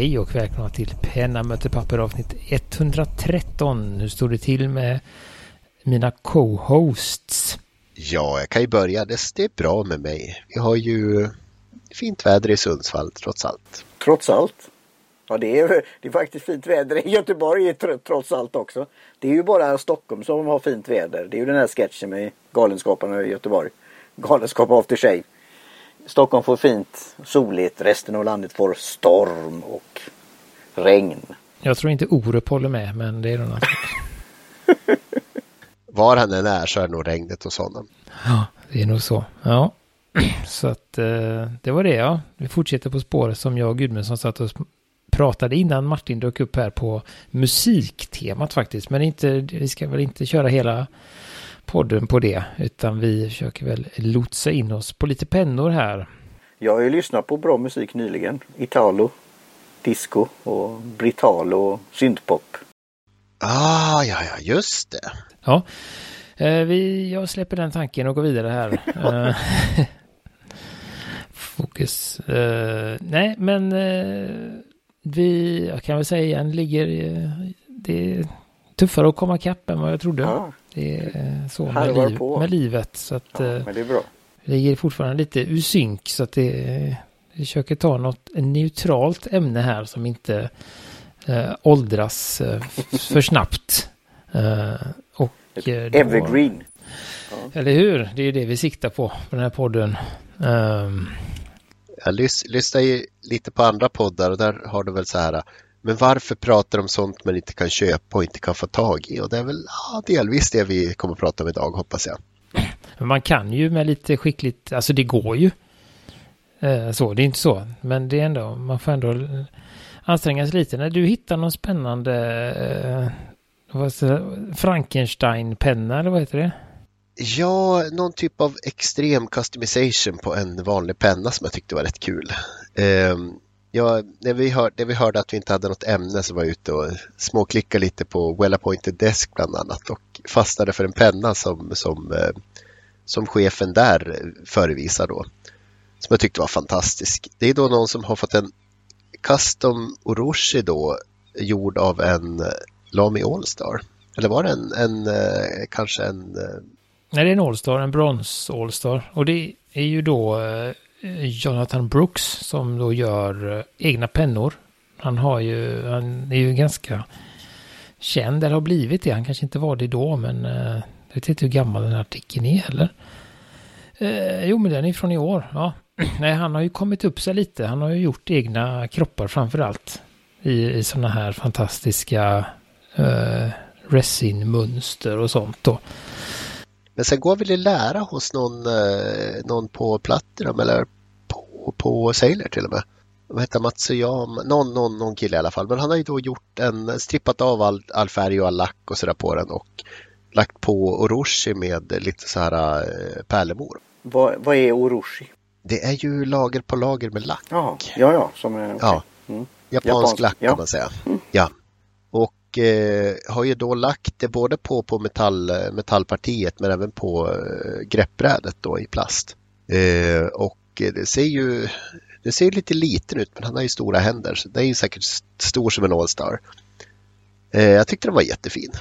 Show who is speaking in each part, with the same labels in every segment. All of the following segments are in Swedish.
Speaker 1: Hej och välkomna till Penna möter papper avsnitt 113. Hur står det till med mina co-hosts?
Speaker 2: Ja, jag kan ju börja. Det, är bra med mig. Vi har ju fint väder i Sundsvall trots allt.
Speaker 3: Trots allt? Ja, det är, det är faktiskt fint väder i Göteborg trots allt också. Det är ju bara Stockholm som har fint väder. Det är ju den här sketchen med Galenskaparna i Göteborg. Galenskap after shave. Stockholm får fint, soligt. Resten av landet får storm och regn.
Speaker 1: Jag tror inte Orup håller med, men det är något
Speaker 2: Var han än är så är nog regnet hos honom.
Speaker 1: Ja, det är nog så. Ja, så att eh, det var det ja. Vi fortsätter på spåret som jag och Gudmundsson satt och pratade innan Martin dök upp här på musiktemat faktiskt. Men inte, vi ska väl inte köra hela podden på det, utan vi försöker väl lotsa in oss på lite pennor här.
Speaker 3: Jag har ju lyssnat på bra musik nyligen. Italo, disco och britalo och syntpop.
Speaker 2: Ah, ja, ja, just det.
Speaker 1: Ja, eh, vi, jag släpper den tanken och går vidare här. Eh, fokus. Uh, nej, men uh, vi, jag kan väl säga igen, ligger, det är tuffare att komma ikapp än vad jag trodde. Ja. Det är så med, liv, med, livet. Så att, ja,
Speaker 3: men det är bra.
Speaker 1: ligger fortfarande lite ur synk så att det, vi försöker ta något neutralt ämne här som inte äh, åldras äh, för snabbt. Äh, och,
Speaker 3: då, Evergreen.
Speaker 1: Ja. Eller hur? Det är det vi siktar på, på den här podden. Um,
Speaker 2: jag lys lyssnar ju lite på andra poddar och där har du väl så här men varför pratar de om sånt man inte kan köpa och inte kan få tag i? Och det är väl ja, delvis det vi kommer att prata om idag hoppas jag.
Speaker 1: Man kan ju med lite skickligt, alltså det går ju. Eh, så, det är inte så. Men det är ändå, man får ändå anstränga sig lite. När du hittar någon spännande eh, Frankenstein-penna eller vad heter det?
Speaker 2: Ja, någon typ av extrem customization på en vanlig penna som jag tyckte var rätt kul. Um, ja, när, vi hör, när vi hörde att vi inte hade något ämne så var jag ute och småklickade lite på Well Appointed Desk bland annat och fastnade för en penna som, som, eh, som chefen där förevisar då. Som jag tyckte var fantastisk. Det är då någon som har fått en custom Orochi då gjord av en eh, Lamy Allstar. Eller var det en, en eh, kanske en
Speaker 1: Nej, det är en Allstar, en brons Allstar. Och det är ju då Eh, Jonathan Brooks som då gör eh, egna pennor. Han har ju, han är ju ganska känd, eller har blivit det. Han kanske inte var det då, men eh, jag vet inte hur gammal den här artikeln är heller. Jo, men den är från i år. Ja. Nej, han har ju kommit upp sig lite. Han har ju gjort egna kroppar framför allt. I, i sådana här fantastiska eh, resinmönster och sånt då.
Speaker 2: Men sen går väl i lära hos någon, eh, någon på Platinum eller på, på Sailor till och med. Vad heter Matsuyama? Någon, någon, någon kille i alla fall. Men han har ju då gjort en, strippat av all, all färg och all lack och sådär på den och lagt på Orochi med lite så här eh, pärlemor.
Speaker 3: Vad, vad är Orochi?
Speaker 2: Det är ju lager på lager med lack.
Speaker 3: Jaha, ja, ja, som är... Okay.
Speaker 2: Ja. Mm. Japansk, Japansk lack kan man säga. Mm. Ja och eh, har ju då lagt det både på, på metall, metallpartiet men även på eh, greppbrädet då i plast. Eh, och det ser ju det ser lite liten ut men han har ju stora händer så det är ju säkert stor som en Allstar. Eh, jag tyckte den var jättefin.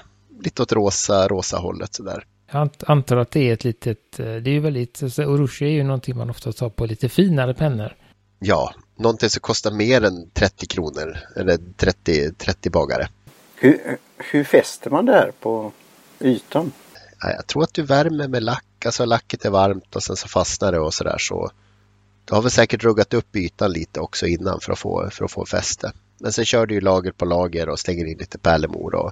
Speaker 2: Lite åt rosa, rosa hållet sådär.
Speaker 1: Jag antar att det är ett litet, eh, det är ju väldigt, Orochi är ju någonting man ofta tar på lite finare pennor.
Speaker 2: Ja, någonting som kostar mer än 30 kronor eller 30, 30 bagare.
Speaker 3: Hur, hur fäster man det här på ytan?
Speaker 2: Jag tror att du värmer med lack, alltså lacket är varmt och sen så fastnar det och sådär så. Du har väl säkert ruggat upp ytan lite också innan för att få, för att få fäste. Men sen kör du ju lager på lager och slänger in lite pärlemor och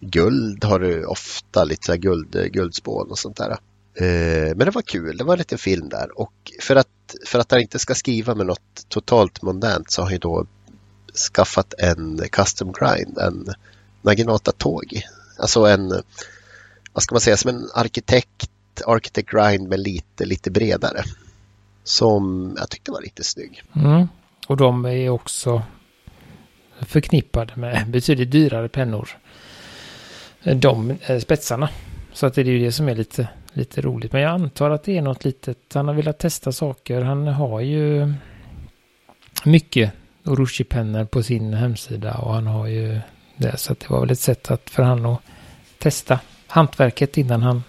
Speaker 2: guld har du ofta, lite så här guld, guldspån och sånt där. Eh, men det var kul, det var en liten film där och för att, för att han inte ska skriva med något totalt mondänt så har han då skaffat en custom grind, en Naginata Tåg. Alltså en, vad ska man säga, som en arkitekt, architect grind men lite, lite bredare. Som jag tyckte var riktigt snygg.
Speaker 1: Mm. Och de är också förknippade med betydligt dyrare pennor. De eh, spetsarna. Så att det är ju det som är lite, lite roligt. Men jag antar att det är något litet. Han har velat testa saker. Han har ju mycket Urushi-pennor på sin hemsida och han har ju det. Så det var väl ett sätt att, för han att testa hantverket innan han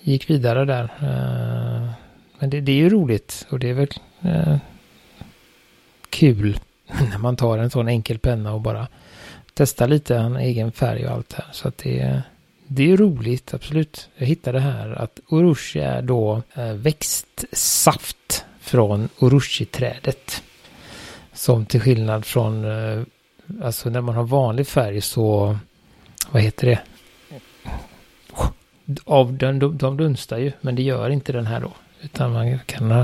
Speaker 1: gick vidare där. Eh, men det, det är ju roligt och det är väl eh, kul när man tar en sån enkel penna och bara testar lite en egen färg och allt här. Så att det, det är roligt, absolut. Jag hittade här att Urushi är då eh, växtsaft från Urushi-trädet. Som till skillnad från, eh, alltså när man har vanlig färg så, vad heter det? Av den, de, de dunstar ju, men det gör inte den här då. Utan man kan ha,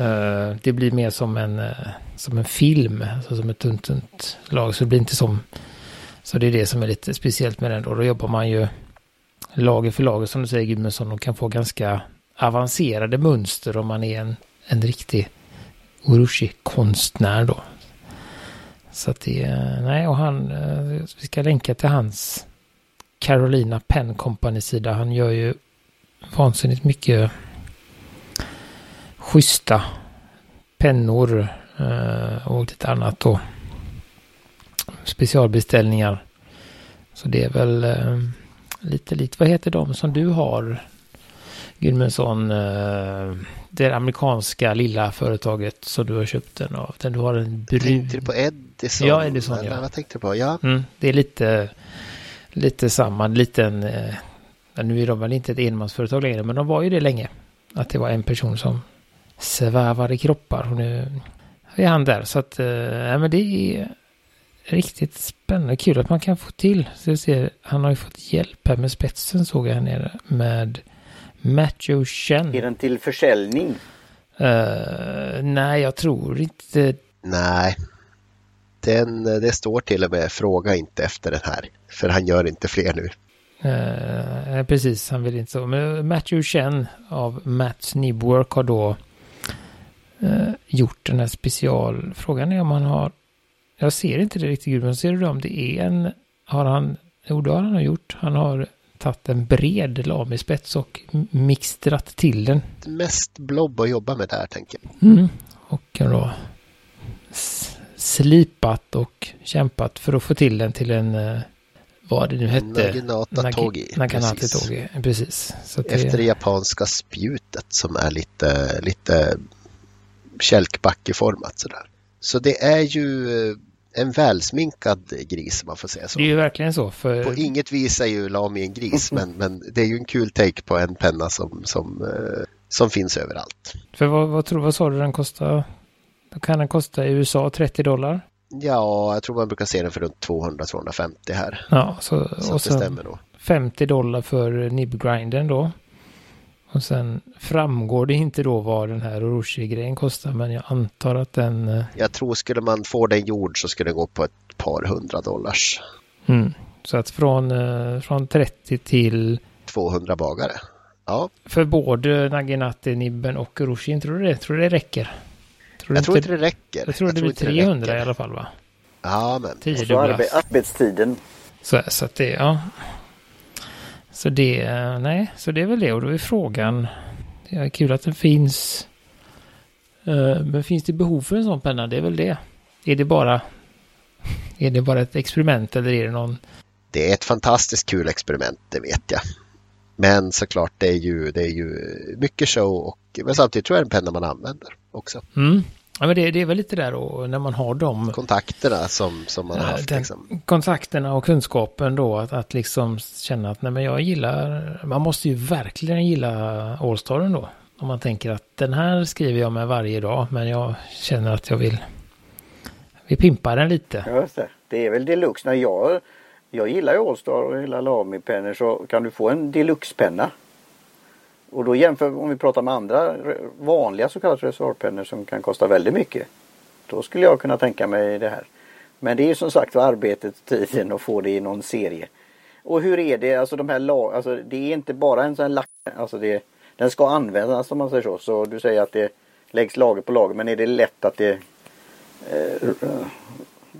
Speaker 1: uh, det blir mer som en, uh, som en film, alltså som ett tunt, tunt lag. Så det blir inte som, så det är det som är lite speciellt med den då. Då jobbar man ju lager för lager som du säger Gudmundsson och kan få ganska avancerade mönster om man är en, en riktig Urushi-konstnär då. Så att det, nej och han, eh, vi ska länka till hans Carolina Pen Company-sida. Han gör ju vansinnigt mycket schyssta pennor eh, och lite annat då. Specialbeställningar. Så det är väl eh, lite, lite, vad heter de som du har? Gudmundsson, eh, det amerikanska lilla företaget som du har köpt den av. Den du har en brun...
Speaker 2: Tänkte du på Edison?
Speaker 1: Ja, Edison, ja.
Speaker 2: Vad tänkte du på? Ja.
Speaker 1: Mm, det är lite, lite samma, liten... Eh, nu är de väl inte ett enmansföretag längre, men de var ju det länge. Att det var en person som svävar i kroppar. Och nu är han där. Så att, eh, men det är riktigt spännande. Kul att man kan få till. Så ser, han har ju fått hjälp här med spetsen såg jag här nere. Med Matthew Chen.
Speaker 3: Är den till försäljning?
Speaker 1: Uh, nej, jag tror inte.
Speaker 2: Nej. Den, det står till och med fråga inte efter den här. För han gör inte fler nu.
Speaker 1: Uh, precis, han vill inte så. Men Matthew Chen av Matt's Nibwork har då uh, gjort den här specialfrågan är om han har jag ser inte det riktigt men ser du om det är en har han jo det har han gjort han har tagit en bred lamispets och mixtrat till den.
Speaker 2: Mest blob att jobba med där tänker jag.
Speaker 1: Mm. Och då slipat och kämpat för att få till den till en eh, vad det nu hette.
Speaker 2: Naginata Togi.
Speaker 1: Naginata Togi, precis.
Speaker 2: Så det... Efter det japanska spjutet som är lite, lite kälkbackeformat sådär. Så det är ju eh, en välsminkad gris man får säga så.
Speaker 1: Det är ju verkligen så. För...
Speaker 2: På inget vis är ju Lami en gris men, men det är ju en kul take på en penna som, som, uh, som finns överallt.
Speaker 1: För vad, vad, tror, vad sa du den kostar? Kan den kosta i USA 30 dollar?
Speaker 2: Ja, jag tror man brukar se den för runt 200-250 här.
Speaker 1: Ja, så,
Speaker 2: så och det stämmer nog.
Speaker 1: 50 dollar för nibgrinden då. Och sen framgår det inte då vad den här Orochi-grejen kostar men jag antar att den... Eh,
Speaker 2: jag tror skulle man få den gjord så skulle den gå på ett par hundra dollars.
Speaker 1: Mm. Så att från, eh, från 30 till...
Speaker 2: 200 bagare. Ja.
Speaker 1: För både Naginati, Nibben och Orochi, tror du det? Tror du det räcker?
Speaker 2: Tror jag tror inte det räcker.
Speaker 1: Jag tror jag det blir 300 i alla fall va?
Speaker 2: Ja men.
Speaker 3: Arbe arbetstiden.
Speaker 1: Så, så att det, ja. Så det, nej, så det är väl det. Och då är frågan, det är kul att den finns. Eh, men finns det behov för en sån penna? Det är väl det. Är det bara, är det bara ett experiment eller är det någon?
Speaker 2: Det är ett fantastiskt kul experiment, det vet jag. Men såklart, det är ju, det är ju mycket show och men samtidigt tror jag det är en penna man använder också.
Speaker 1: Mm. Ja, men det, det, är väl lite där då när man har de
Speaker 2: kontakterna som, som man har haft. Den, liksom.
Speaker 1: Kontakterna och kunskapen då att, att liksom känna att nej men jag gillar, man måste ju verkligen gilla Allstaren då. Om man tänker att den här skriver jag med varje dag men jag känner att jag vill, vi pimpar den lite.
Speaker 3: Just det. det är väl deluxe. När jag, jag gillar ju Allstar och hela Lamy-pennor så kan du få en deluxe-penna och då jämför om vi pratar med andra vanliga så kallade reservoarpennor som kan kosta väldigt mycket. Då skulle jag kunna tänka mig det här. Men det är som sagt arbetet, och tiden att få det i någon serie. Och hur är det, alltså de här lag, alltså det är inte bara en sån här lack, alltså det, den ska användas om man säger så. Så du säger att det läggs lager på lager men är det lätt att det eh,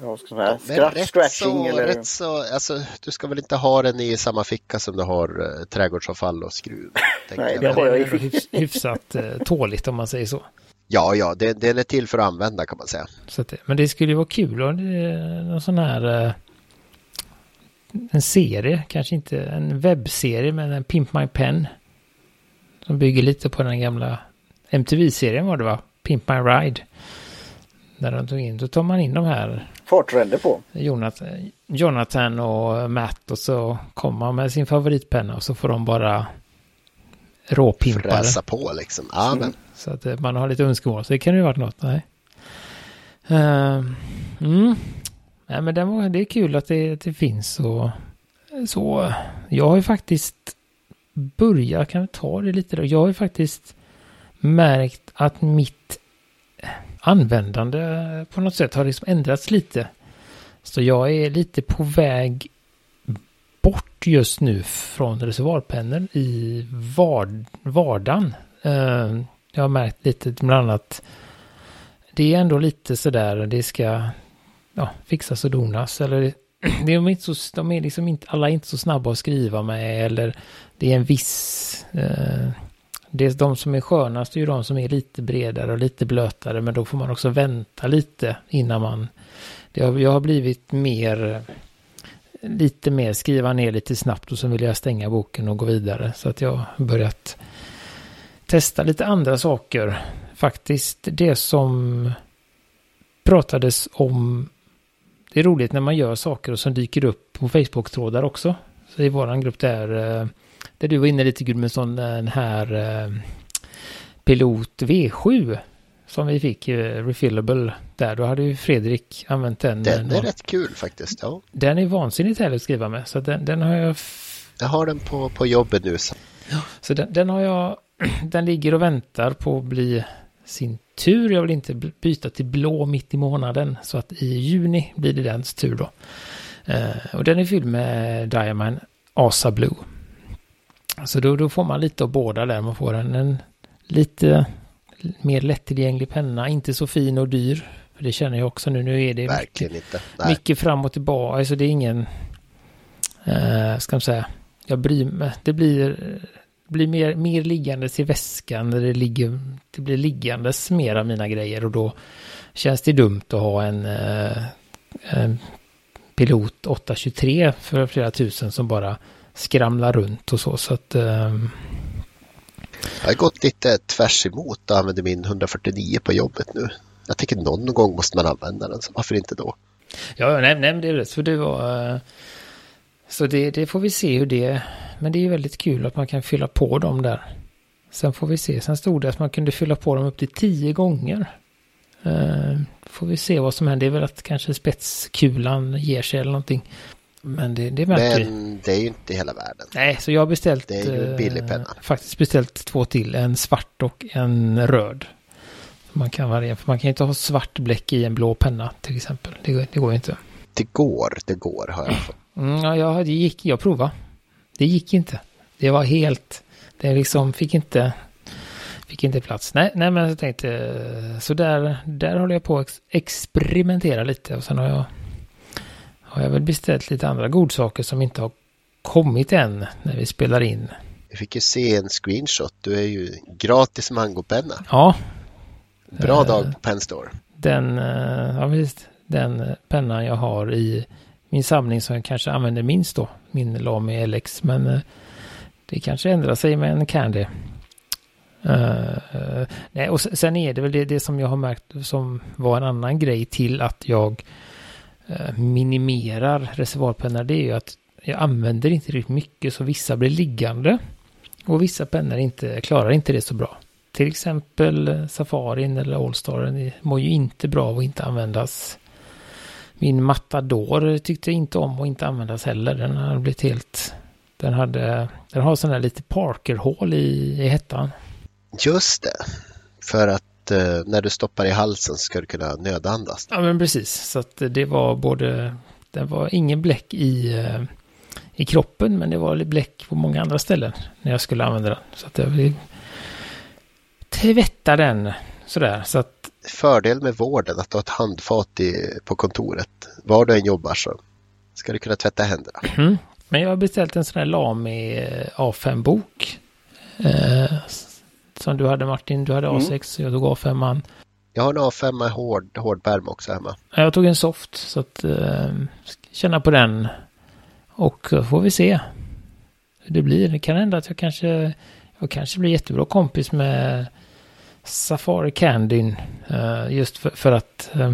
Speaker 3: ja, ska säga, ja, rätt scratching
Speaker 2: så,
Speaker 3: eller?
Speaker 2: Rätt så, alltså, du ska väl inte ha den i samma ficka som du har uh, trädgårdsavfall och skruv.
Speaker 1: Nej, det har jag hyfs, hyfsat uh, tåligt om man säger så.
Speaker 2: Ja, ja, det, den är till för att använda kan man säga.
Speaker 1: Så att, men det skulle ju vara kul om någon sån här eh, en serie, kanske inte en webbserie, men en Pimp My Pen. Som bygger lite på den gamla MTV-serien var det va? Pimp My Ride. Där de tog in, då tar man in de här
Speaker 3: Fartränder på.
Speaker 1: Jonathan, Jonathan och Matt och så kommer man med sin favoritpenna och så får de bara råpimpa
Speaker 2: Fräsa på liksom. Ja, men.
Speaker 1: Så att eh, man har lite önskemål. Så det kan ju varit något. Nej. Uh, mm. Nej, men det, var, det är kul att det, det finns och så. Jag har ju faktiskt börjat, kan vi ta det lite då. Jag har ju faktiskt märkt att mitt användande på något sätt har liksom ändrats lite. Så jag är lite på väg bort just nu från reservoarpennor i vard vardagen. Uh, jag har märkt lite bland annat. Det är ändå lite sådär, det ska ja, fixas och donas. Eller det är inte så, de är liksom inte, alla är inte så snabba att skriva med eller det är en viss... Eh, det är de som är skönast är ju de som är lite bredare och lite blötare men då får man också vänta lite innan man... Det har, jag har blivit mer... Lite mer skriva ner lite snabbt och sen vill jag stänga boken och gå vidare. Så att jag har börjat testa lite andra saker. Faktiskt det som pratades om. Det är roligt när man gör saker och som dyker upp på Facebook-trådar också. Så i våran grupp där, eh, där du var inne lite Gudmundsson, den här eh, Pilot V7 som vi fick eh, refillable där. Då hade ju Fredrik använt den.
Speaker 2: Den är rätt kul faktiskt. Ja.
Speaker 1: Den är vansinnigt härlig att skriva med. Så den, den har jag...
Speaker 2: Jag har den på, på jobbet nu. Så,
Speaker 1: så den, den har jag den ligger och väntar på att bli sin tur. Jag vill inte byta till blå mitt i månaden. Så att i juni blir det dens tur då. Eh, och den är fylld med Diamond Asa Blue. Så då, då får man lite av båda där. Man får en, en lite mer lättillgänglig penna. Inte så fin och dyr. För det känner jag också nu. Nu är det
Speaker 2: Verkligen
Speaker 1: mycket,
Speaker 2: inte.
Speaker 1: Nej. mycket fram och tillbaka. Alltså det är ingen... Eh, ska man säga. Jag bryr mig. Det blir blir mer, mer liggandes i väskan. Det, ligger, det blir liggandes mer av mina grejer och då känns det dumt att ha en, eh, en Pilot 823 för flera tusen som bara skramlar runt och så. så att, eh,
Speaker 2: jag har gått lite tvärs emot och använder min 149 på jobbet nu. Jag tycker någon gång måste man använda den, så varför inte då?
Speaker 1: Ja, nej, nej det är rätt. För det var... Eh, så det, det får vi se hur det... Men det är ju väldigt kul att man kan fylla på dem där. Sen får vi se. Sen stod det att man kunde fylla på dem upp till tio gånger. Uh, får vi se vad som händer. Det är väl att kanske spetskulan ger sig eller någonting. Men det, det märker vi.
Speaker 2: Men det är ju inte hela världen.
Speaker 1: Nej, så jag har beställt...
Speaker 2: Det är ju en billig penna.
Speaker 1: Faktiskt beställt två till. En svart och en röd. Man kan variera. För man kan inte ha svart bläck i en blå penna till exempel. Det, det går inte.
Speaker 2: Det går, det går har jag fått.
Speaker 1: Mm, ja, jag, det gick, jag provade. Det gick inte. Det var helt, det liksom fick inte, fick inte plats. Nej, nej men jag tänkte, så där, där håller jag på att experimentera lite och sen har jag, har jag väl beställt lite andra godsaker som inte har kommit än när vi spelar in.
Speaker 2: Jag fick ju se en screenshot. Du är ju gratis mangopenna.
Speaker 1: Ja.
Speaker 2: Bra dag på Penstore.
Speaker 1: Den, eh, ja visst, den pennan jag har i min samling som jag kanske använder minst då. Min Lamy LX. Men uh, det kanske ändrar sig med en Candy. Uh, nej, och sen är det väl det, det som jag har märkt som var en annan grej till att jag Eh, minimerar reservoarpennor. Det är ju att jag använder inte riktigt mycket så vissa blir liggande. Och vissa pennor inte, klarar inte det så bra. Till exempel eh, Safarin eller Allstaren mår ju inte bra av att inte användas min Matador tyckte jag inte om att inte användas heller. Den har blivit helt... Den hade... Den har sådana lite Parker-hål i, i hettan.
Speaker 2: Just det. För att eh, när du stoppar i halsen ska du kunna nödandas.
Speaker 1: Ja men precis. Så att det var både... Det var ingen bläck i, eh, i kroppen men det var bläck på många andra ställen när jag skulle använda den. Så att jag vill tvätta den sådär. Så att
Speaker 2: fördel med vården att du har ett handfat i, på kontoret. Var du än jobbar så ska du kunna tvätta händerna.
Speaker 1: Mm. Men jag har beställt en sån här Lami A5-bok. Eh, som du hade Martin. Du hade
Speaker 3: Mm.
Speaker 1: A6 så jag tog A5.
Speaker 2: Jag har en A5 hård, hårdpärm också hemma.
Speaker 1: Jag tog en soft så att eh, känna på den. Och så får vi se hur det blir. Det kan hända att jag kanske, jag kanske blir jättebra kompis med Safari Candyn. Eh, just för, för att eh,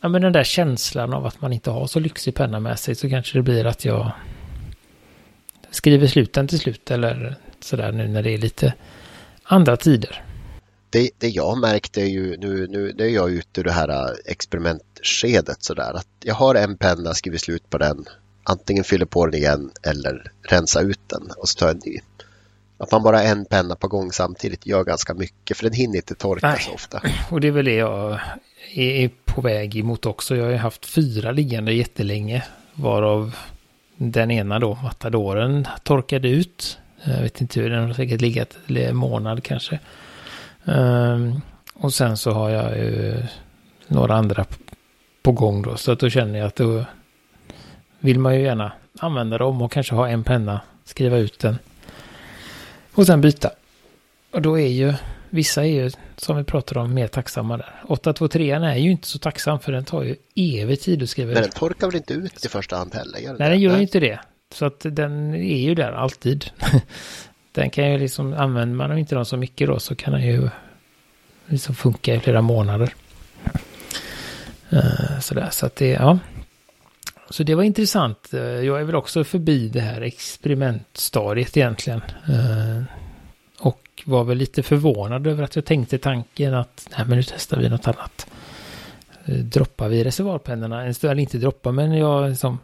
Speaker 1: ja, men den där känslan av att man inte har så lyxig penna med sig så kanske det blir att jag skriver slut den till slut eller sådär nu när det är lite andra tider.
Speaker 2: Det, det jag märkte är ju nu, nu nu är jag ute ur det här äh, experimentskedet sådär att jag har en penna, skriver slut på den, antingen fyller på den igen eller rensa ut den och så tar jag en ny. Att man bara har en penna på gång samtidigt gör ganska mycket för den hinner inte torka
Speaker 1: Nej.
Speaker 2: så ofta.
Speaker 1: Och det är väl det jag är är på väg emot också. Jag har ju haft fyra liggande jättelänge. Varav den ena då, Matadoren, torkade ut. Jag vet inte hur, den har säkert legat en månad kanske. Ehm, och sen så har jag ju några andra på gång då. Så att då känner jag att då vill man ju gärna använda dem och kanske ha en penna, skriva ut den. Och sen byta. Och då är ju, vissa är ju, som vi pratade om, mer tacksamma där. 823 är ju inte så tacksam för den tar ju evig tid att skriva
Speaker 2: Men
Speaker 1: ut.
Speaker 2: den torkar väl inte ut i första hand heller?
Speaker 1: Nej, den gör ju inte det. Så att den är ju där alltid. den kan ju liksom, använder man inte den så mycket då så kan den ju liksom funka i flera månader. Eh, sådär, så att det, ja. Så det var intressant. Eh, jag är väl också förbi det här experimentstadiet egentligen. Eh, och var väl lite förvånad över att jag tänkte tanken att nej men nu testar vi något annat. Droppar vi reservoarpennorna, eller inte droppa men jag liksom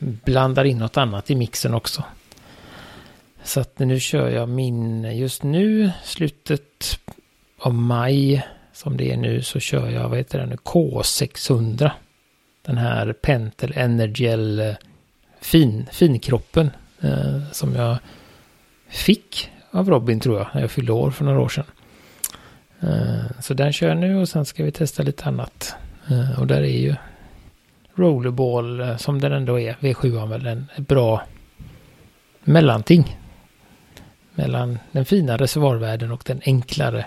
Speaker 1: blandar in något annat i mixen också. Så att nu kör jag min, just nu, slutet av maj, som det är nu, så kör jag, vad heter den nu, K600. Den här Pentel Energel eh, fin, finkroppen eh, som jag fick av Robin tror jag, när jag fyllde år för några år sedan. Eh, så den kör jag nu och sen ska vi testa lite annat. Eh, och där är ju Rollerball eh, som den ändå är, V7 väl en bra mellanting. Mellan den fina reservoarvärlden och den enklare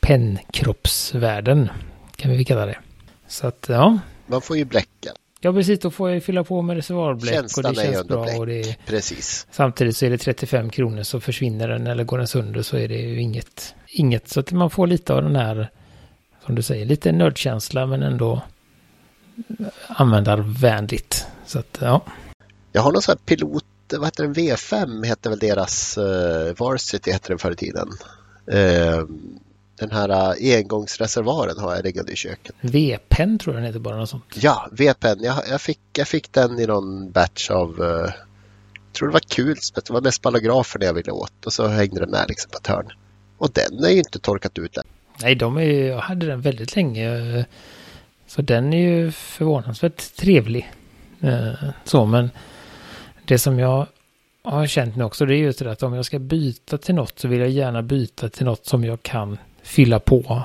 Speaker 1: pennkroppsvärlden. Kan vi kalla det. Så att ja.
Speaker 2: Man får ju bläcka.
Speaker 1: Ja precis, då får jag fylla på med reservoarbläck och
Speaker 2: Känslan
Speaker 1: det
Speaker 2: är ju
Speaker 1: känns bra.
Speaker 2: bläck.
Speaker 1: Och det är,
Speaker 2: Precis.
Speaker 1: samtidigt så är det 35 kronor så försvinner den eller går den sönder så är det ju inget. Inget så att man får lite av den här, som du säger, lite nördkänsla men ändå användarvänligt. Så att ja.
Speaker 2: Jag har någon sån här pilot, vad heter den, V5 hette väl deras uh, Varsity hette den förr i tiden. Eh, den här uh, engångsreservoaren har jag liggande i köket.
Speaker 1: V-pen tror jag den heter bara något sånt.
Speaker 2: Ja, V-pen. Jag, jag, fick, jag fick den i någon batch av, uh, jag tror det var kul, det var mest ballografer jag ville åt och så hängde den med liksom på ett hörn. Och den är ju inte torkat ut än.
Speaker 1: Nej, de är, jag hade den väldigt länge. Så den är ju förvånansvärt trevlig. Eh, Så, men det som jag har känt nu också, det är just det att om jag ska byta till något så vill jag gärna byta till något som jag kan fylla på.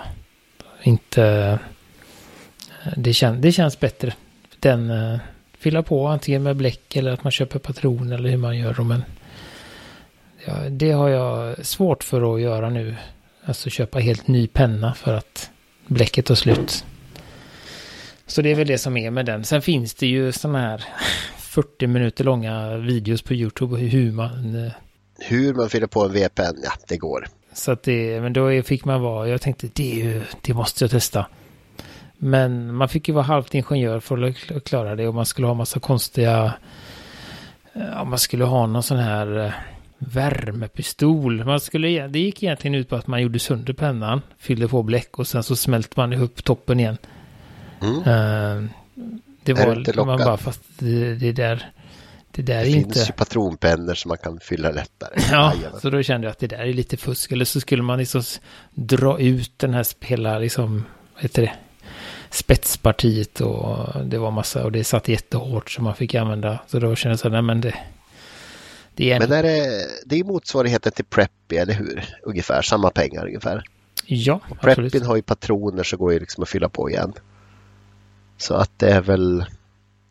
Speaker 1: Inte... Eh, det, kän, det känns bättre. Den eh, fylla på antingen med bläck eller att man köper patron eller hur man gör dem. Men ja, det har jag svårt för att göra nu. Alltså köpa helt ny penna för att bläcket tar slut. Så det är väl det som är med den. Sen finns det ju sådana här 40 minuter långa videos på YouTube hur man... eh,
Speaker 2: Hur man fyller på en V-pen, ja det går.
Speaker 1: Så att det, men då fick man vara, jag tänkte det är ju, det måste jag testa. Men man fick ju vara halvt ingenjör för att klara det och man skulle ha massa konstiga, ja man skulle ha någon sån här eh, värmepistol. Man skulle, det gick egentligen ut på att man gjorde sönder pennan, fyllde på bläck och sen så smälte man ihop toppen igen.
Speaker 2: Mm.
Speaker 1: Eh, Det var
Speaker 2: inte
Speaker 1: man bara, fast det, det där, det där
Speaker 2: Det
Speaker 1: är
Speaker 2: finns
Speaker 1: inte...
Speaker 2: ju patronpennor som man kan fylla lättare.
Speaker 1: Ja,
Speaker 2: Jajamän.
Speaker 1: så då kände jag att det där är lite fusk. Eller så skulle man liksom dra ut den här hela, liksom, vad heter det, spetspartiet och det var massa, och det satt jättehårt så man fick använda. Så då kände jag så här, nej men det, det är en,
Speaker 2: Men är det, det är motsvarigheten till Preppy, eller hur? Ungefär, samma pengar ungefär.
Speaker 1: ja, absolut.
Speaker 2: Preppin har ju patroner så går ju liksom att fylla på igen. Så att det är väl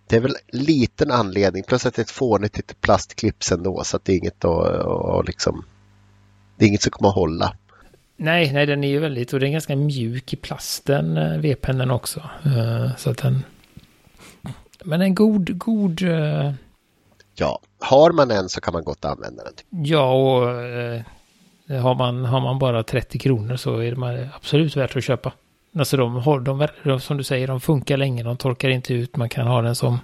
Speaker 2: det är väl liten anledning plus att det är ett fånigt litet plastklipps ändå så att det är inget att, liksom Det är inget som kommer att hålla.
Speaker 1: Nej, nej, den är ju väldigt, och den är ganska mjuk i plasten, eh, V-pennan också. Eh, så att den... Men en god, god... eh,
Speaker 2: Ja, har man en så kan man gott använda den.
Speaker 1: Ja, och har, man, har man bara 30 kronor så är det absolut värt att köpa. Alltså de, har, de, som du säger, de funkar länge, de torkar inte ut, man kan ha den som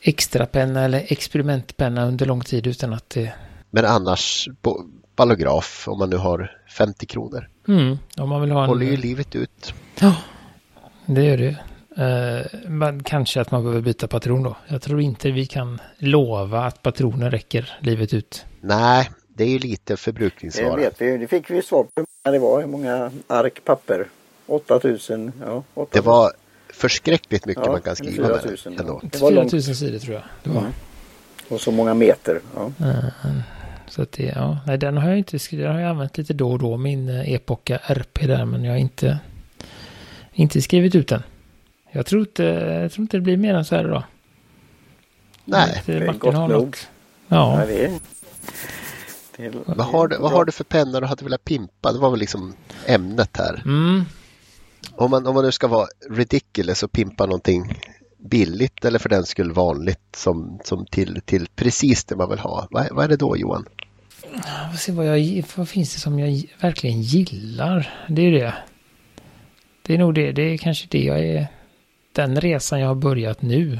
Speaker 1: extrapenna eller experimentpenna under lång tid utan att det...
Speaker 2: Men annars, bo- ballograf om man nu har 50 kronor.
Speaker 1: Mm, om man vill ha en...
Speaker 2: Håller ju livet ut.
Speaker 1: Ja, det gör det. Uh, men kanske att man behöver byta patron då. Jag tror inte vi kan lova att patronen räcker livet ut.
Speaker 2: Nej, det är ju lite
Speaker 3: Det
Speaker 2: förbrukningsvara.
Speaker 3: vet vi. Det fick vi ju svar på hur många det var. Hur många ark papper? 8000. Ja, 8000.
Speaker 2: Det var förskräckligt mycket
Speaker 3: Ja,
Speaker 2: man kan skriva med
Speaker 3: 4000,
Speaker 2: den ändå.
Speaker 3: Det var långt.
Speaker 1: 4000 sidor tror jag. Det var.
Speaker 3: Mm. Och så många meter. Ja.
Speaker 1: Eh, så att det, ja, nej den har jag inte skrivit, den har jag använt lite då och då, min eh, Epoca RP där, men jag har inte, inte skrivit ut den. Jag tror inte, jag tror inte det blir mer än så här idag.
Speaker 2: Nej,
Speaker 1: Det
Speaker 3: är
Speaker 1: Martin
Speaker 3: gott
Speaker 1: har
Speaker 3: nog.
Speaker 1: något. Ja,
Speaker 3: Ja, det är, är,
Speaker 2: vad har, du, vad har du för pennor du hade velat pimpa? Det var väl liksom ämnet här.
Speaker 1: mm,
Speaker 2: Om man, om man nu ska vara ridiculous och pimpa någonting billigt eller för den skull vanligt som, som till, till precis det man vill ha. Vad, vad är det då Johan?
Speaker 1: jag se vad, jag, vad finns det som jag verkligen gillar. Det är det. Det är nog det, det är kanske det jag är, den resan jag har börjat nu.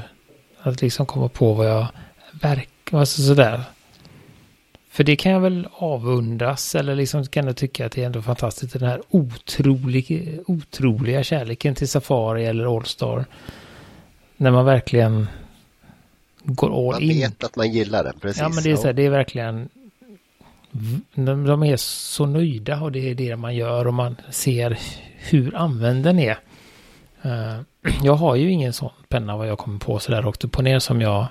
Speaker 1: Att liksom komma på vad jag verkar, alltså sådär. För det kan jag väl avundas eller liksom kan jag tycka att det är ändå fantastiskt. Den här otrolig, otroliga kärleken till Safari eller Allstar. När man verkligen går all
Speaker 2: Man
Speaker 1: in.
Speaker 2: vet att man gillar den, precis.
Speaker 1: Ja, men det är så här, det är verkligen... De, de är så nöjda och det är det man gör och man ser hur användaren är. Eh, Jag har ju ingen sån penna vad jag kommer på sådär rakt upp och ner som jag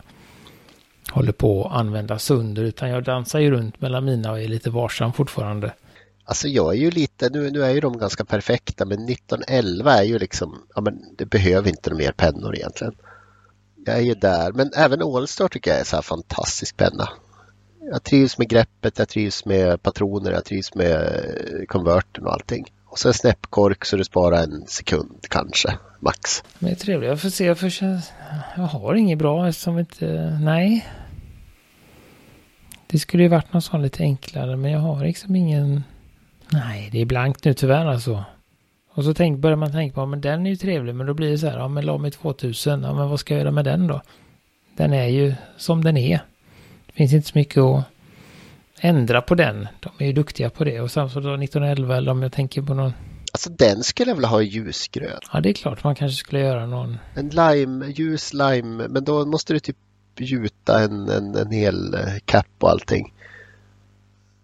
Speaker 1: håller på att använda sönder utan jag dansar ju runt mellan mina och är lite varsam fortfarande.
Speaker 2: Alltså jag är ju lite, nu, nu är ju de ganska perfekta men 1911 är ju liksom, ja men det behöver inte några mer pennor egentligen. Jag är ju där, men även Allstar tycker jag är så här fantastisk penna. Jag trivs med greppet, jag trivs med patroner, jag trivs med eh, konverten och allting. Och sen snäppkork så du sparar en sekund kanske, max.
Speaker 1: Men det är trevligt. Jag får se. Jag, får, jag har inget bra eftersom inte... Nej. Det skulle ju varit någon sån lite enklare men jag har liksom ingen... Nej, det är blankt nu tyvärr alltså. Och så tänk, börjar man tänka på, men den är ju trevlig, men då blir det så här, ja men Lamy 2000, ja men vad ska jag göra med den då? Den är ju som den är. Det finns inte så mycket att ändra på den. De är ju duktiga på det. Och då 1911, eller om jag tänker på någon,
Speaker 2: Alltså den skulle jag vilja ha i ljusgrön.
Speaker 1: ja det är klart man kanske skulle göra någon,
Speaker 2: En lime, ljus lime, men då måste du typ gjuta en, en, en hel eh, cap och allting.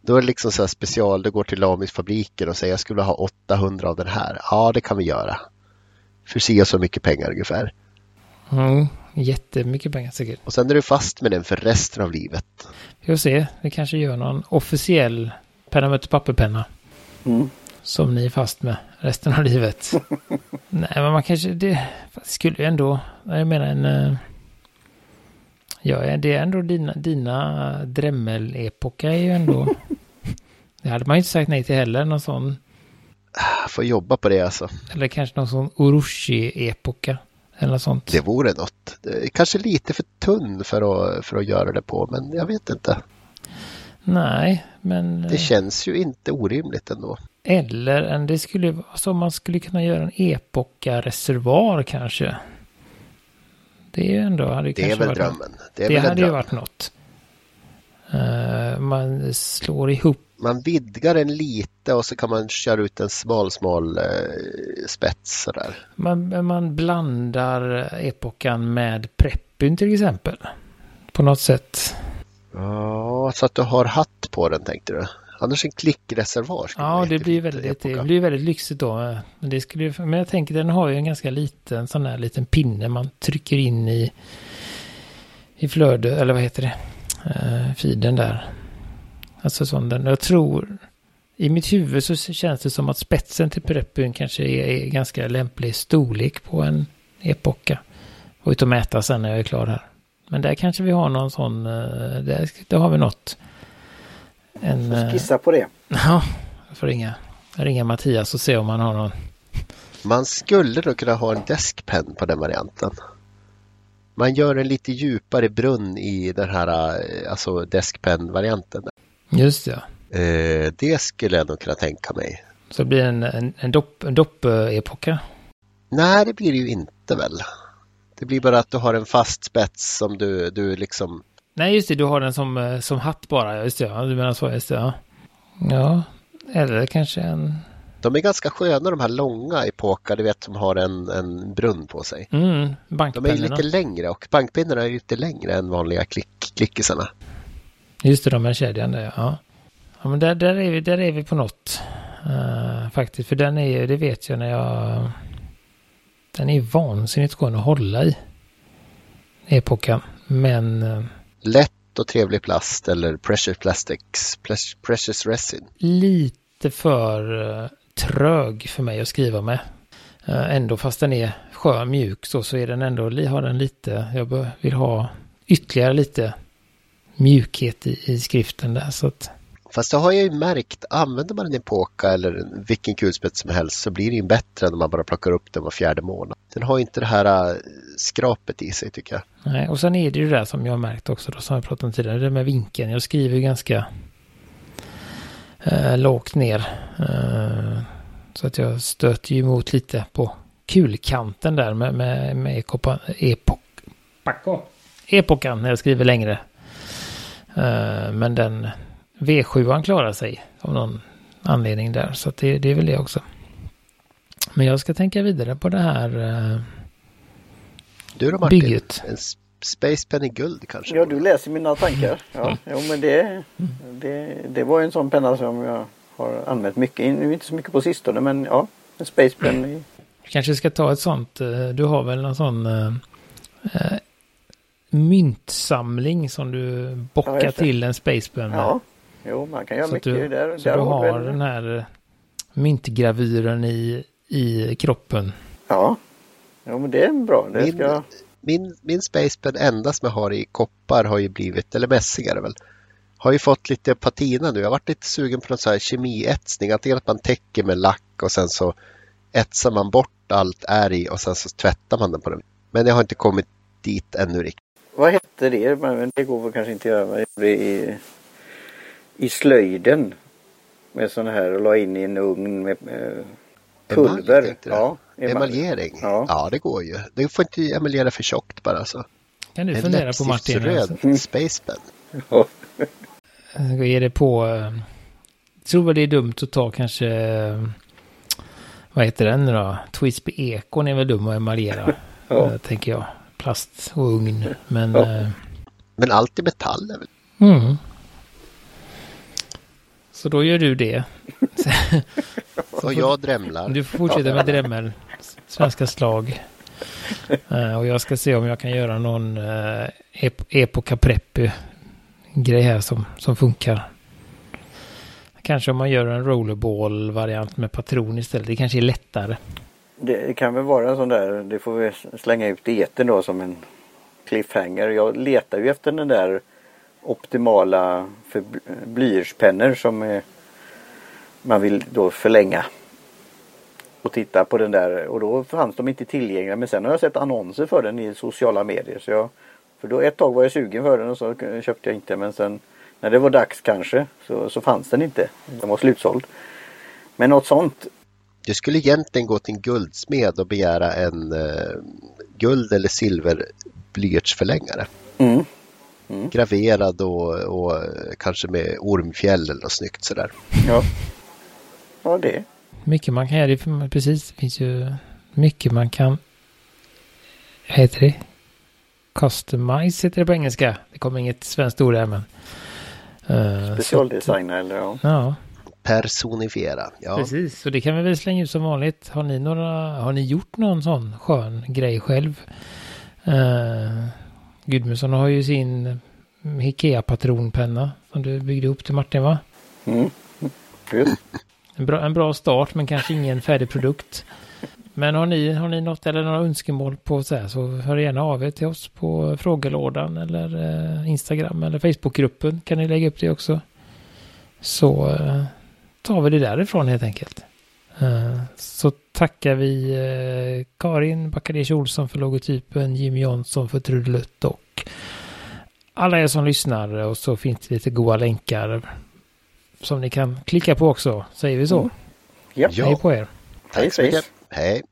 Speaker 2: Då är det liksom så här special, du går till Lamis fabriker och säger jag skulle ha 800 av den här. Ja, det kan vi göra. För si så mycket pengar ungefär.
Speaker 1: mm, jättemycket pengar säkert.
Speaker 2: Och sen är du fast med den för resten av livet.
Speaker 1: Vi får se, vi kanske gör någon officiell penna möter papperpenna.
Speaker 3: Mm.
Speaker 1: Som ni är fast med resten av livet. Nej, men man kanske, det skulle ju ändå, jag menar en... Ja, det är ändå dina, dina Dremel-epoka är ju ändå... Det hade man ju inte sagt nej till heller, någon sån.
Speaker 2: Får jobba på det alltså.
Speaker 1: Eller kanske någon sån Orochi-epoka. Eller något sånt.
Speaker 2: Det vore något. Kanske lite för tunn för att, för att göra det på, men jag vet inte.
Speaker 1: Nej, men...
Speaker 2: Det känns ju inte orimligt ändå.
Speaker 1: Eller en, det skulle vara så man skulle kunna göra en epoka-reservoar kanske. Det är ju ändå, hade
Speaker 2: Det är väl
Speaker 1: varit
Speaker 2: drömmen. Det är
Speaker 1: Det
Speaker 2: väl
Speaker 1: hade ju varit något. Eh, man slår ihop.
Speaker 2: Man vidgar den lite och så kan man köra ut en smal, smal eh, spets sådär.
Speaker 1: Man, man blandar epokan med preppyn till exempel. På något sätt.
Speaker 2: Ja, så att du har hatt på den tänkte du. Annars en klickreservoar.
Speaker 1: Ja, det blir, väldigt, det blir väldigt lyxigt då. Men, det skulle, men jag tänker den har ju en ganska liten sån här liten pinne man trycker in i i flöde, eller vad heter det? Uh, feeden där. Alltså sån den, jag tror i mitt huvud så känns det som att spetsen till preppyn kanske är, är ganska lämplig storlek på en epoka. Och ut och mäta sen när jag är klar här. Men där kanske vi har någon sån, eh, där, där har vi något. En, eh,
Speaker 3: skissa på det.
Speaker 1: ja, jag får ringa, ringa Mattias och se om han har någon.
Speaker 2: Man skulle då kunna ha en deskpen på den varianten. Man gör en lite djupare brunn i den här eh, alltså deskpen-varianten.
Speaker 1: Just ja.
Speaker 2: Eh, det skulle jag nog kunna tänka mig.
Speaker 1: Så det blir en, en, en dopp, dopp-epoka.
Speaker 2: Nej, det blir det ju inte väl. Det blir bara att du har en fast spets som du, du liksom...
Speaker 1: Nej, just det, du har den som, eh, som hatt bara. Just det, ja. Du menar så, just det, ja. Ja, eller kanske en...
Speaker 2: De är ganska sköna de här långa epokar, du vet som har en, en brunn på sig.
Speaker 1: Mm,
Speaker 2: De är lite längre och bankpinnarna är ju lite längre än vanliga klick, klickisarna.
Speaker 1: Just det, de här kedjan där, ja. Ja, men där, där, är, vi, där är vi på något. eh, faktiskt, för den är ju, det vet jag när jag... Den är vansinnigt skön att hålla i. Epokan. Men eh,
Speaker 2: Lätt och trevlig plast eller precious plastics, precious resin.
Speaker 1: lite för eh, trög för mig att skriva med. Eh, ändå fast den är skön, mjuk så, så är den ändå, har den lite, jag vill ha ytterligare lite mjukhet i, i skriften där. Så att,
Speaker 2: Fast det har jag ju märkt, använder man en epoka eller en- vilken kulspets som helst så blir det ju bättre än om man bara plockar upp den var fjärde månad. Den har ju inte det här äh, skrapet i sig tycker jag.
Speaker 1: nej. Och sen är det ju det där som jag har märkt också, då, som jag pratade om tidigare, det med vinkeln. Jag skriver ju ganska eh, lågt ner. Eh, så att jag stöter ju emot lite på kulkanten där med, med, med ekopa, epok, Paco. epokan när jag skriver längre. Eh, men den V7 klarar sig av någon anledning där. Så att det, det är väl det också. Men jag ska tänka vidare på det här eh,
Speaker 2: Du då Martin?
Speaker 1: bygget.
Speaker 2: En Space Pen i guld kanske?
Speaker 3: Ja, du läser mina tankar. Ja, jo, men det, det, det var ju en sån penna som jag har använt mycket. Nu inte så mycket på sistone, men ja. En Space Pen. i-
Speaker 1: Kanske ska ta ett sånt. eh, Du har väl någon sån eh, eh, myntsamling som du
Speaker 3: Ja,
Speaker 1: bockar
Speaker 3: det.
Speaker 1: till en spacepen med.
Speaker 3: Ja, jo, man kan göra
Speaker 1: så
Speaker 3: mycket
Speaker 1: du,
Speaker 3: där.
Speaker 1: så
Speaker 3: där
Speaker 1: du
Speaker 3: har
Speaker 1: den här eh, myntgravyren i, i kroppen.
Speaker 3: Ja, jo, men det är bra. Det
Speaker 2: Min-
Speaker 3: ska...
Speaker 2: Min, min Space Pen enda som jag har i koppar har ju blivit, eller mässigare väl, har ju fått lite patina nu. Jag har varit lite sugen på någon så här kemietsning. Antingen att man täcker med lack och sen så etsar man bort allt är i och sen så tvättar man den på den. Men jag har inte kommit dit ännu riktigt.
Speaker 3: Vad hette det? Men det går väl kanske inte att göra. Jag gjorde i, i slöjden. Med sån här och la in i en ugn med eh,
Speaker 2: Emalj,
Speaker 3: pulver.
Speaker 2: du?
Speaker 3: Ja, emalj.
Speaker 2: Emaljering?
Speaker 3: Ja.
Speaker 2: ja, det går ju. Det får inte emaljera för tjockt bara så.
Speaker 1: Kan du
Speaker 2: En
Speaker 1: fundera på Martin?
Speaker 2: läppstiftsröd
Speaker 1: Alltså,
Speaker 2: Space Pen.
Speaker 3: Ja.
Speaker 1: är det på... eh, tror väl det är dumt att ta kanske... eh, Vad heter den nu då? Twisby Ekon är väl dum att emaljera.
Speaker 3: Ja.
Speaker 1: eh, Tänker jag. Plast och ugn. Men...
Speaker 3: Ja.
Speaker 1: eh,
Speaker 2: Men allt i metall är väl?
Speaker 1: Mm. Så då gör du det.
Speaker 2: Och jag drämlar.
Speaker 1: Du får fortsätta med drämmel. Svenska slag. Eh, och jag ska se om jag kan göra någon uh, ep Epoca Preppy grej här som, som funkar. Kanske om man gör en rollerball variant med patron istället. Det kanske är lättare.
Speaker 3: Det kan väl vara en sån där, det får vi slänga ut i etern då som en cliffhanger. Jag letar ju efter den där optimala för blyertspennor som man vill då förlänga. Och titta på den där och då fanns de inte tillgängliga men sen har jag sett annonser för den i sociala medier. Så jag, för då ett tag var jag sugen för den och så köpte jag inte men sen när det var dags kanske så, så fanns den inte. Den var slutsåld. Men något sånt
Speaker 2: Du skulle egentligen gå till en guldsmed och begära en eh, guld eller silver blyertsförlängare.
Speaker 3: Mm.
Speaker 2: Graverad och, och kanske med ormfjäll eller något snyggt sådär.
Speaker 3: Ja. Ja det.
Speaker 1: Mycket man kan göra. Det precis. Det finns ju mycket man kan... Vad heter det? Customize heter det på engelska. Det kommer inget svenskt ord där men... eh,
Speaker 3: Specialdesigna eller ja.
Speaker 1: Ja,
Speaker 2: Personifiera. Ja.
Speaker 1: precis. Så det kan vi väl slänga ut som vanligt. Har ni några... Har ni gjort någon sån skön grej själv? Uh, Gudmundsson har ju sin Ikea-patronpenna som du byggde ihop till Martin va?
Speaker 3: Mm. Just.
Speaker 1: En bra, en bra start men kanske ingen färdig produkt. Men har ni, har ni något eller några önskemål på så här så hör gärna av er till oss på frågelådan eller eh, Instagram eller Facebookgruppen kan ni lägga upp det också. Så eh, tar vi det därifrån helt enkelt. Eh, så tackar vi eh, Karin Backadish Olsson för logotypen, Jimmy Jonsson för trudelutt och alla er som lyssnar och så finns det lite goda länkar som ni kan klicka på också. Säger vi så?
Speaker 3: Mm. Ja.
Speaker 2: Ja.
Speaker 1: Hej på er!
Speaker 2: Tack så
Speaker 3: Hej,
Speaker 2: mycket. Hej.